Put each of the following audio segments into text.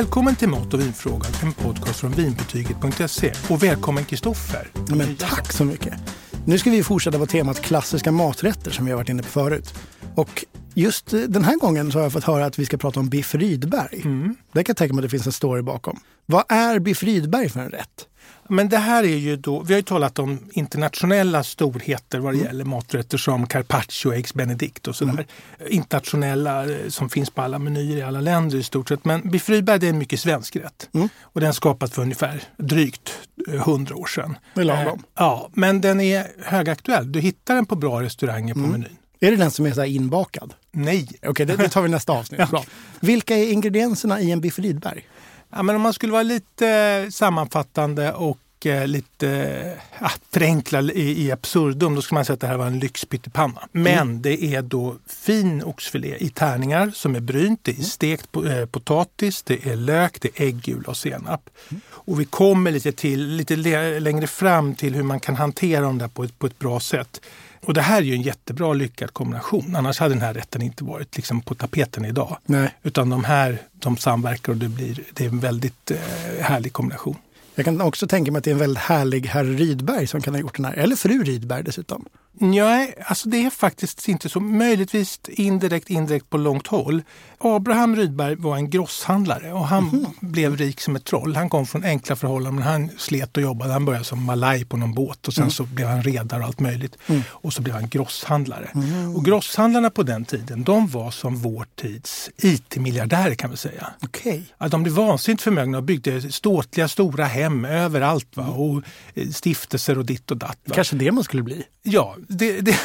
Välkommen till Mat och vinfrågan, en podcast från vinbetyget.se. Och välkommen Kristoffer. Ja, men tack så mycket. Nu ska vi fortsätta på temat klassiska maträtter som vi har varit inne på förut. Och just eh, den här gången så har jag fått höra att vi ska prata om biff Rydberg. Mm. Det kan jag tänka mig att det finns en story bakom. Vad är biff Rydberg för en rätt? Men det här är ju då, vi har ju talat om internationella storheter vad det mm. gäller maträtter som carpaccio, eggs benedict och sådär. Mm. Internationella eh, som finns på alla menyer i alla länder i stort sett. Men biff är en mycket svensk rätt. Mm. Och den skapad för ungefär drygt eh, hundra år sedan. Det är lagom. Eh, ja, men den är högaktuell. Du hittar den på bra restauranger på mm. menyn. Är det den som är så inbakad? Nej. Okej, okay, det, det, tar vi nästa avsnitt. ja. Vilka är ingredienserna i en biff Rydberg? Ja, men om man skulle vara lite sammanfattande och eh, lite ja, förenkla i, i absurdum, då skulle man säga att det här var en lyxpyttipanna. Men mm. det är då fin oxfilé i tärningar som är brynt. Det är mm. stekt eh, potatis, det är lök, det är äggula och senap. Mm. Och vi kommer lite, till, lite längre fram till hur man kan hantera dem där på ett, på ett bra sätt. Och det här är ju en jättebra lyckad kombination. Annars hade den här rätten inte varit liksom på tapeten idag. Nej. Utan de här de samverkar och det, blir, det är en väldigt eh, härlig kombination. Jag kan också tänka mig att det är en väldigt härlig herr Rydberg som kan ha gjort den här. Eller fru Rydberg dessutom. Nej, alltså det är faktiskt inte så. Möjligtvis indirekt, indirekt på långt håll. Abraham Rydberg var en grosshandlare och han mm. blev rik som ett troll. Han kom från enkla förhållanden, men han slet och jobbade. Han började som malaj på någon båt och sen mm. så blev han redare och allt möjligt. Mm. Och så blev han grosshandlare. Mm. Och grosshandlarna på den tiden, de var som vår tids IT-miljardärer kan vi säga. Okay. Att de blev vansinnigt förmögna och byggde ståtliga stora hem överallt. Va? Mm. Och eh, stiftelser och ditt och datt. Va? Kanske det man skulle bli? Ja, det, det,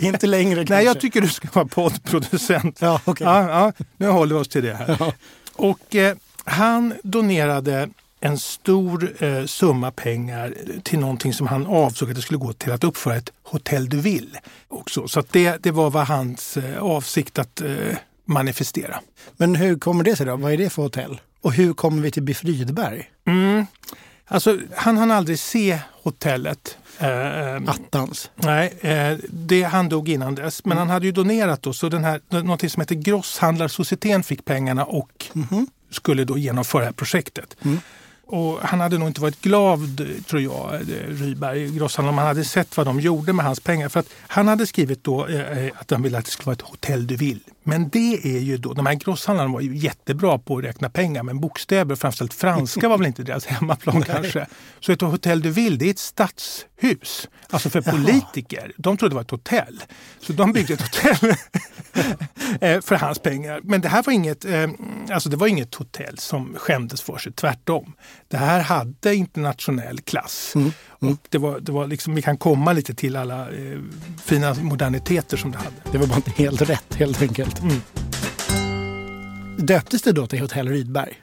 Inte längre kanske. Nej, jag tycker du ska vara poddproducent. Ja, okay. ja, ja, nu håller vi oss till det här. Ja. Och eh, han donerade en stor eh, summa pengar till någonting som han avsåg att det skulle gå till att uppföra ett Hotel du Ville. Också. Så det, det var vad hans eh, avsikt att eh, manifestera. Men hur kommer det sig då? Vad är det för hotell? Och hur kommer vi till Biff Rydberg? Mm. Alltså, han hann aldrig se hotellet. Eh, Attans. Nej, eh, det, han dog innan dess. Men mm. han hade ju donerat då, så den här, något som heter Grosshandlarsocieteten fick pengarna och mm. skulle då genomföra det här projektet. Mm. Och han hade nog inte varit glad, tror jag, Ryberg, grosshandlaren, om han hade sett vad de gjorde med hans pengar. För att han hade skrivit då eh, att han ville att det skulle vara ett hotell du vill. Men det är ju då, de här grosshandlarna var ju jättebra på att räkna pengar men bokstäver, framförallt franska var väl inte deras hemmaplan kanske. Så ett hotell du vill, det är ett stadshus. Alltså för politiker. De trodde det var ett hotell. Så de byggde ett hotell eh, för hans pengar. Men det här var inget, eh, alltså det var inget hotell som skämdes för sig, tvärtom. Det här hade internationell klass. Mm. Mm. Och det var, det var liksom, vi kan komma lite till alla eh, fina moderniteter som det hade. Det var bara inte helt rätt helt enkelt. Mm. Döptes det då till Hotell Rydberg?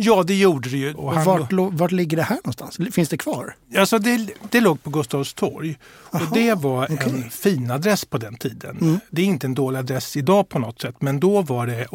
Ja, det gjorde det ju. Och vart, vart ligger det här någonstans? Finns det kvar? Alltså det, det låg på Gustavs torg. Aha, och det var okay. en fin adress på den tiden. Mm. Det är inte en dålig adress idag på något sätt, men då var det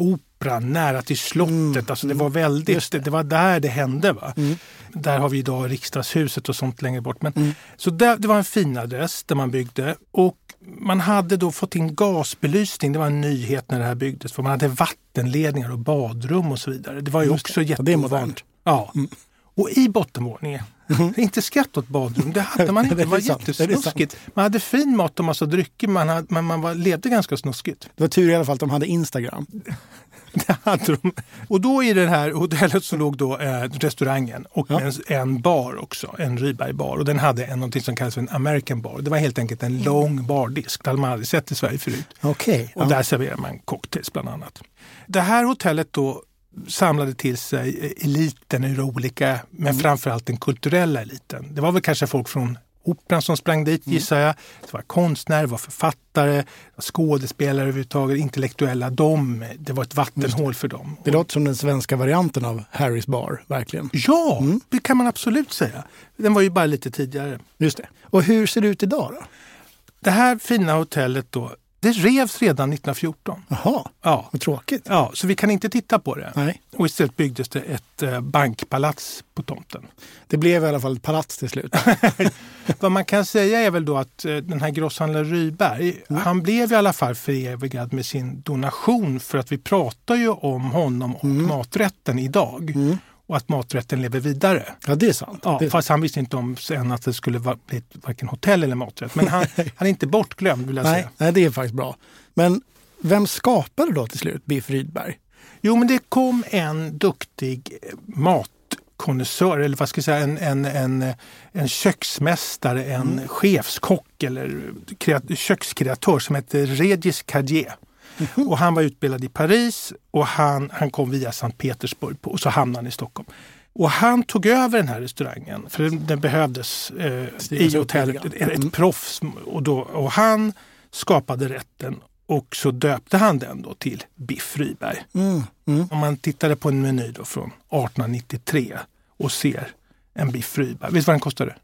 Operan nära till slottet. Mm. Alltså det var väldigt, det. det. var där det hände. Va? Mm. Där har vi idag riksdagshuset och sånt längre bort. Men, mm. Så där, det var en fin adress där man byggde. Och man hade då fått in gasbelysning, det var en nyhet när det här byggdes. För man hade vattenledningar och badrum och så vidare. Det var ju också jättemodernt. Ja. Mm. Och i bottenvåningen, mm. inte skatt åt badrum, det hade man inte. Det var jättesnuskigt. Man hade fin mat och massa drycker, man hade, men man var, levde ganska snuskigt. Det var tur i alla fall att de hade Instagram. Det hade de. Och då i det här hotellet så låg då eh, restaurangen och ja. en, en, bar också, en Rydberg-bar. Och den hade en, någonting som kallas för en American bar. Det var helt enkelt en mm. lång bardisk. Det hade man aldrig sett i Sverige förut. Okay. Och ja. där serverar man cocktails bland annat. Det här hotellet då samlade till sig eliten ur olika, men mm. framförallt den kulturella eliten. Det var väl kanske folk från Operan som sprang dit mm. gissar jag. Det var konstnärer, det var författare, skådespelare överhuvudtaget, intellektuella. De, det var ett vattenhål för dem. Det låter som den svenska varianten av Harrys bar, verkligen. Ja, mm. det kan man absolut säga. Den var ju bara lite tidigare. Just det. Och hur ser det ut idag då? Det här fina hotellet då Det revs redan 1914. Jaha, Ja. vad tråkigt. ja, så vi kan inte titta på det. Nej, Och istället byggdes det ett eh, bankpalats på tomten. det blev i alla fall ett palats till slut. Vad man kan säga är väl då att eh, den här grosshandlaren Ryberg, han blev i alla fall förevigad med sin donation för att vi pratar ju om honom och maträtten idag. Och att maträtten lever vidare. Ja, det är sant. Ja, det fast han visste inte om sen att det skulle bli varken hotell eller maträtt. Men han, han är inte bortglömd vill jag nej, säga. nej, det är faktiskt bra. Men vem skapade då till slut Biff Rydberg? Jo, men det kom en duktig matkonnässör, eller vad ska jag säga, en, en, en, en köksmästare, en chefskock eller kreat- kökskreatör som hette Regis Cartier. Och han var utbildad i Paris och han, han kom via Sankt Petersburg på, och så hamnade han i Stockholm. Och han tog över den här restaurangen för den, den behövdes eh, i hotellet. Ett, ett Mm. proffs. Och, då, och han skapade rätten och så döpte han den då till Biff Rydberg. Mm. Mm. Om man tittade på en meny då från 1893 och ser en biff Rydberg. Vet du vad den kostade?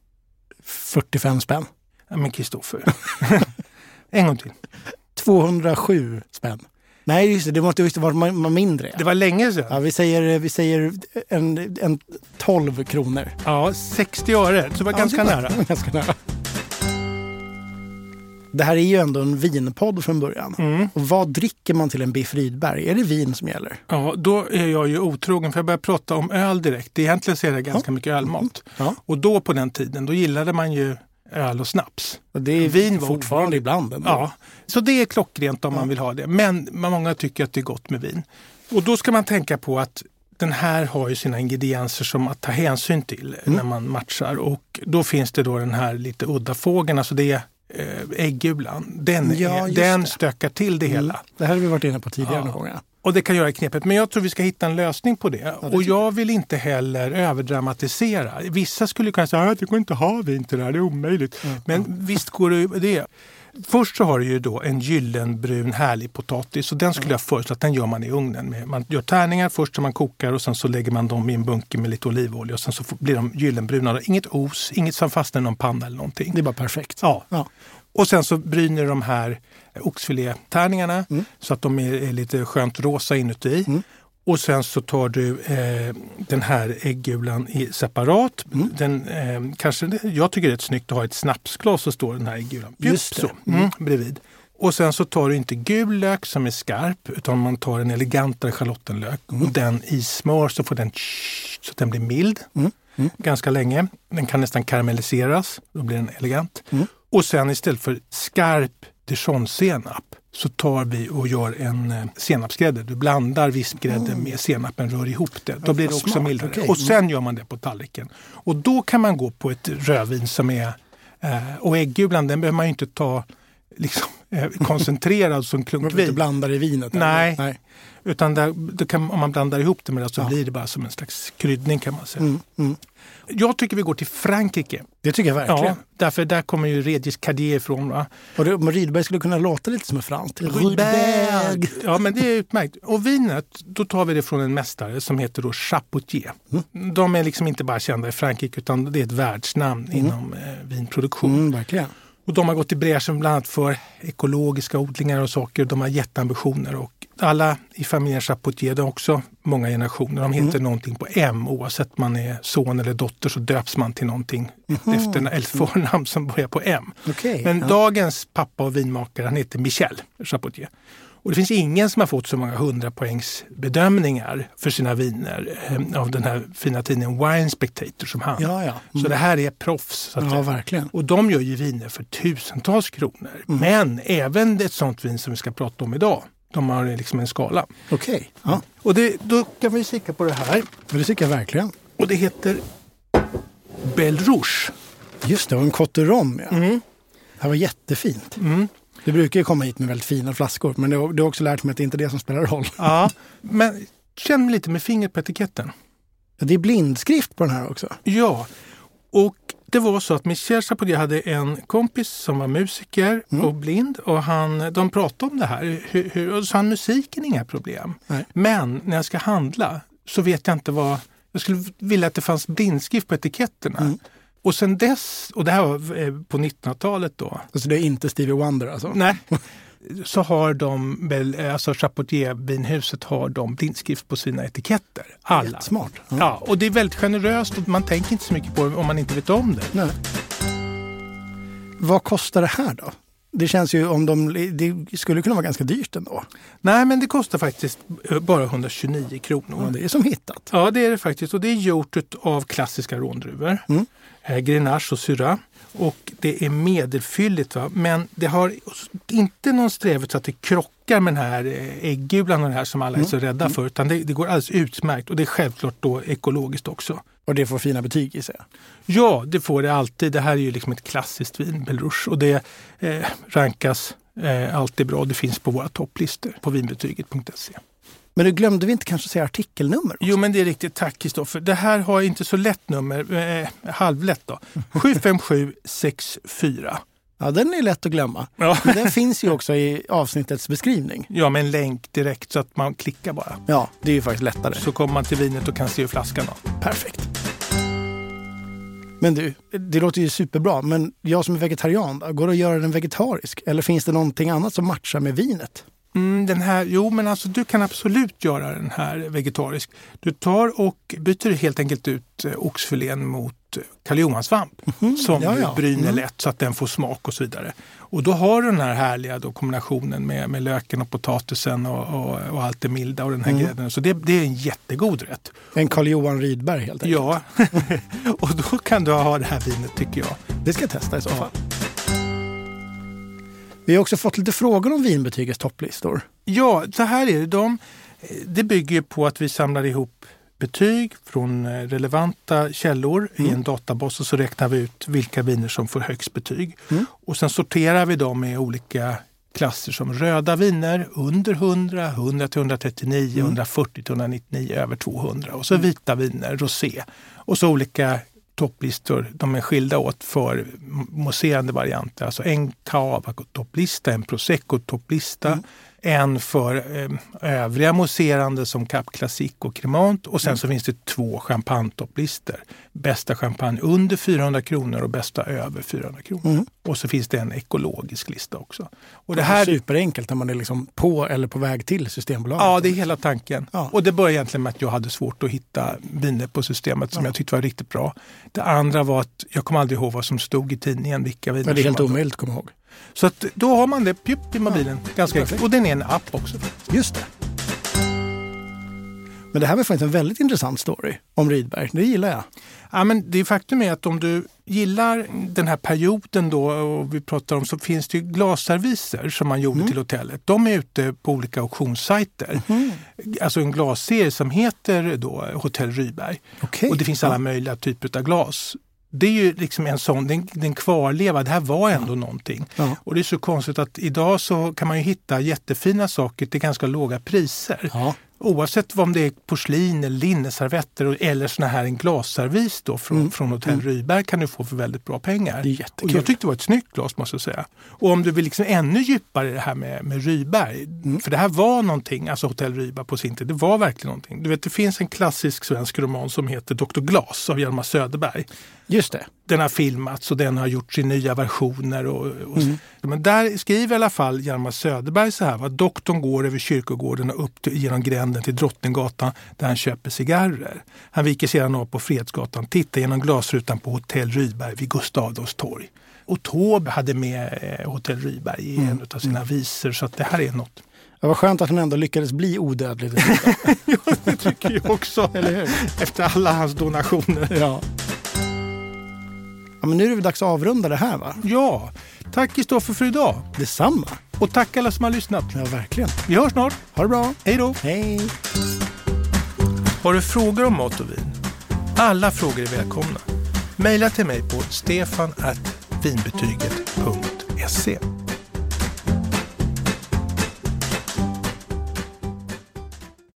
45 spänn. Ja, men Kristoffer. en gång till. 207 spänn. Nej, just det, det måste just vara mindre. Det var länge sedan. Ja, vi säger, vi säger en, en 12 kronor. Ja, 60 öre. Så det var ganska Ja, det var- nära. ganska nära. Det här är ju ändå en vinpodd från början. Mm. Och vad dricker man till en Biff Rydberg? Är det vin som gäller? Ja, då är jag ju otrogen för jag börjar prata om öl direkt. Egentligen så är det ganska mycket ölmat. Ja. Och då på den tiden, då gillade man ju öl och snaps. Och det är Vin fortfarande ibland. ändå. Ja, så det är klockrent om man vill ha det. Men många tycker att det är gott med vin. Och då ska man tänka på att den här har ju sina ingredienser som att ta hänsyn till Mm. när man matchar. Och då finns det då den här lite udda fågeln, alltså det är eh, äggulan. Den, Ja, den stökar till det hela. Det här har vi varit inne på tidigare Ja. några gånger. Och det kan göra knepet. Men jag tror vi ska hitta en lösning på det. det och jag vill inte heller överdramatisera. Vissa skulle kunna säga att det går inte att ha vin till det här, det är omöjligt. Men visst går det det. Först så har du ju då en gyllenbrun härlig potatis och den skulle jag föreslå att den gör man i ugnen. Med. Man gör tärningar först som man kokar och sen så lägger man dem i en bunke med lite olivolja och sen så blir de gyllenbruna. Inget os, inget som fastnar i någon panna eller någonting. Det är bara perfekt. Ja. Ja. Och sen så bryner de här oxfilétärningarna Mm. så att de är, är lite skönt rosa inuti. Mm. Och sen så tar du eh, den här äggulan i separat. Mm. Den, eh, kanske, jag tycker det är snyggt att ha ett snapsglas så står den här äggulan Just så, det. mm, bredvid. Och sen så tar du inte gul lök som är skarp utan man tar en elegantare schalottenlök Mm. och den i smör så får den så att den blir mild Mm. Mm. ganska länge. Den kan nästan karamelliseras, då blir den elegant. Mm. Och sen istället för skarp dijonsenap så tar vi och gör en eh, senapsgrädde. Du blandar vispgrädde med senapen, rör ihop det. Då blir det också mildare. okej. Och sen gör man det på tallriken. Och då kan man gå på ett rödvin som är... Eh, och äggulan den behöver man ju inte ta liksom, eh, koncentrerad som Man behöver inte klunkvin. blanda i vinet. Nej. Nej. Utan där, kan, om man blandar ihop det med det så Ja. blir det bara som en slags kryddning kan man säga. Mm, mm. Jag tycker vi går till Frankrike. Det tycker jag verkligen. Ja, därför där kommer ju Regis Cartier ifrån. Va? Och det, men Rydberg skulle kunna låta lite som en franskt. Rydberg. Ja, men det är utmärkt. Och vinet, då tar vi det från en mästare som heter då Chapoutier. De är liksom inte bara kända i Frankrike utan det är ett världsnamn inom eh, vinproduktion. Mm, verkligen. Och de har gått i bräschen bland annat för ekologiska odlingar och saker. De har jätteambitioner. Och alla i familjen Chapoutier, de också många generationer. De heter någonting på M. Oavsett man är son eller dotter så döps man till någonting efter eller förnamn som börjar på M. Okej. Men ja. dagens pappa och vinmakare, han heter Michel Chapoutier. Och det finns ingen som har fått så många 100 poängs bedömningar för sina viner eh, av den här fina tidningen Wine Spectator som han. Ja, ja. Så det här är proffs. Ja, verkligen. Och de gör ju viner för tusentals kronor. Mm. Men även ett sånt vin som vi ska prata om idag. De har liksom en skala. Okej. Ja, Och det, då kan vi kika på det här. det tycker jag verkligen. Och det heter Belle Rouge. Just det, och en Cotteron. Ja. Mm. Det här var jättefint. Mm. Det brukar ju komma hit med väldigt fina flaskor, men det har, också lärt mig att det inte är det som spelar roll. Ja, men känn lite med fingret på etiketten. Det är blindskrift på den här också. Ja, och det var så att Michel Chapoutier hade en kompis som var musiker Mm. och blind och han, de pratade om det här. Hur, hur, så han musiken inga problem. Nej. Men när jag ska handla så vet jag inte vad... Jag skulle vilja att det fanns blindskrift på etiketterna. Mm. Och sen dess, och det här var eh, på 1900-talet då. Alltså det är inte Stevie Wonder alltså? Nej, så har de väl, alltså Chapoutier-vinhuset har de blindskrift på sina etiketter. Alla. Smart. Ja. ja. och det är väldigt generöst och man tänker inte så mycket på det om man inte vet om det. Nej. Vad kostar det här då? Det känns ju om de, det skulle kunna vara ganska dyrt ändå. Nej, men det kostar faktiskt eh, bara 129 kronor. Ja, det är som hittat. Ja, det är det faktiskt. Och det är gjort av klassiska råndruvor. Mm. Eh, Grenache och Syrah. Och det är medelfylligt. Va? Men det har inte någon strävhet så att det krockar med den här eh, äggulan och det här som alla är så mm. rädda mm. för. Utan det, det, går alldeles utmärkt och det är självklart då ekologiskt också. Och det får fina betyg i sig? Ja, det får det alltid. Det här är ju liksom ett klassiskt vin, Belrouche. Och det eh, rankas eh, alltid bra. Det finns på våra topplistor på vinbetyget.se. Men du glömde vi inte kanske säga artikelnummer? Också? Jo, men det är riktigt. Tack Kristoffer. Det här har inte så lätt nummer, eh, halvlätt då. 75764. Ja, den är lätt att glömma. Ja. Men den finns ju också i avsnittets beskrivning. Ja, med en länk direkt så att man klickar bara. Ja, det är ju faktiskt lättare. Så kommer man till vinet och kan se flaskan. Då. Perfekt. Men du, det låter ju superbra. Men jag som är vegetarian, går det att göra den vegetarisk? Eller finns det någonting annat som matchar med vinet? Mm, den här, jo, men alltså du kan absolut göra den här vegetarisk. Du tar och byter helt enkelt ut eh, oxfilén mot karljohansvamp mm, som ja, ja. bryner mm. lätt så att den får smak och så vidare. Och då har du den här härliga då kombinationen med, med löken och potatisen och, och, och allt det milda och den här mm. grädden. Så det, det, är en jättegod rätt. En Karl-Johan Rydberg helt enkelt. Ja, och då kan du ha det här vinet tycker jag. Det ska jag testa i så fall. Vi har också fått lite frågor om vinbetygets topplistor. Ja, så här är det. De, det bygger på att vi samlar ihop betyg från eh, relevanta källor mm. i en databas och så räknar vi ut vilka viner som får högst betyg. Mm. Och sen sorterar vi dem i olika klasser som röda viner under 100, 100 till 139, mm. 140 till 199, över 200 och så mm. vita viner, rosé. Och så olika topplistor. De är skilda åt för mousserande varianter. Alltså en cava-topplista, en prosecco-topplista, mm en för eh, övriga mousserande som Cap Classic och Cremant och sen mm. så finns det två champagnetopplistor. Bästa champagne under 400 kronor och bästa över 400 kronor. Mm. Och så finns det en ekologisk lista också. Och det här är superenkelt när man är liksom på eller på väg till Systembolaget. Ja, det är hela tanken. Ja. Och det började egentligen med att jag hade svårt att hitta viner på systemet som ja. jag tyckte var riktigt bra. Det andra var att jag kommer aldrig ihåg vad som stod i tidningen, vilka viner Men det är helt omöjligt att komma ihåg. Så att då har man det pjupp i mobilen. Ja, ganska enkelt. Och den är en app också. Just det. Men det här var faktiskt en väldigt intressant story om Rydberg. Det gillar jag. Ja, men det faktum är att om du gillar den här perioden då och vi pratar om så finns det ju glasserviser som man gjorde mm. till hotellet. De är ute på olika auktionssajter. Mm. Alltså en glasserie som heter då Hotell Rydberg. Okay. Och det finns alla möjliga typer av glas det är ju liksom en sån, den, den kvarleva, det här var ändå ja. någonting. Ja. Och det är så konstigt att idag så kan man ju hitta jättefina saker till ganska låga priser. Ja. Oavsett om det är porslin eller linneservetter eller såna här en glasservis då från, mm. från Hotell mm. Ryberg kan du få för väldigt bra pengar. Och jag tyckte det var ett snyggt glas måste jag säga. Och om du vill liksom ännu djupare i det här med, med Ryberg, mm. för det här var någonting, alltså Hotell Ryberg på sin tid, det var verkligen någonting. Du vet det finns en klassisk svensk roman som heter Dr. Glas av Hjalmar Söderberg. Just det. Den har filmats och den har gjorts i nya versioner. Och, och mm. Men där skriver i alla fall Hjalmar Söderberg så här. Att doktorn går över kyrkogården och upp till, genom gränden till Drottninggatan där han köper cigarrer. Han viker sedan av på Fredsgatan, tittar genom glasrutan på Hotell Rydberg vid Gustav Adolfs torg. Och Taube hade med eh, Hotell Rydberg i mm. en av sina visor så att det här är något. Det var skönt att han ändå lyckades bli odödlig. ja, det tycker jag också. Eller hur? Efter alla hans donationer. Ja. Ja, men nu är det dags att avrunda det här va? Ja. Tack Kristoffer för idag. Detsamma. Och tack alla som har lyssnat. Ja, verkligen. Vi hörs snart. Ha det bra. Hej då. Hej. Har du frågor om mat och vin? Alla frågor är välkomna. Maila till mig på stefanvinbetyget.se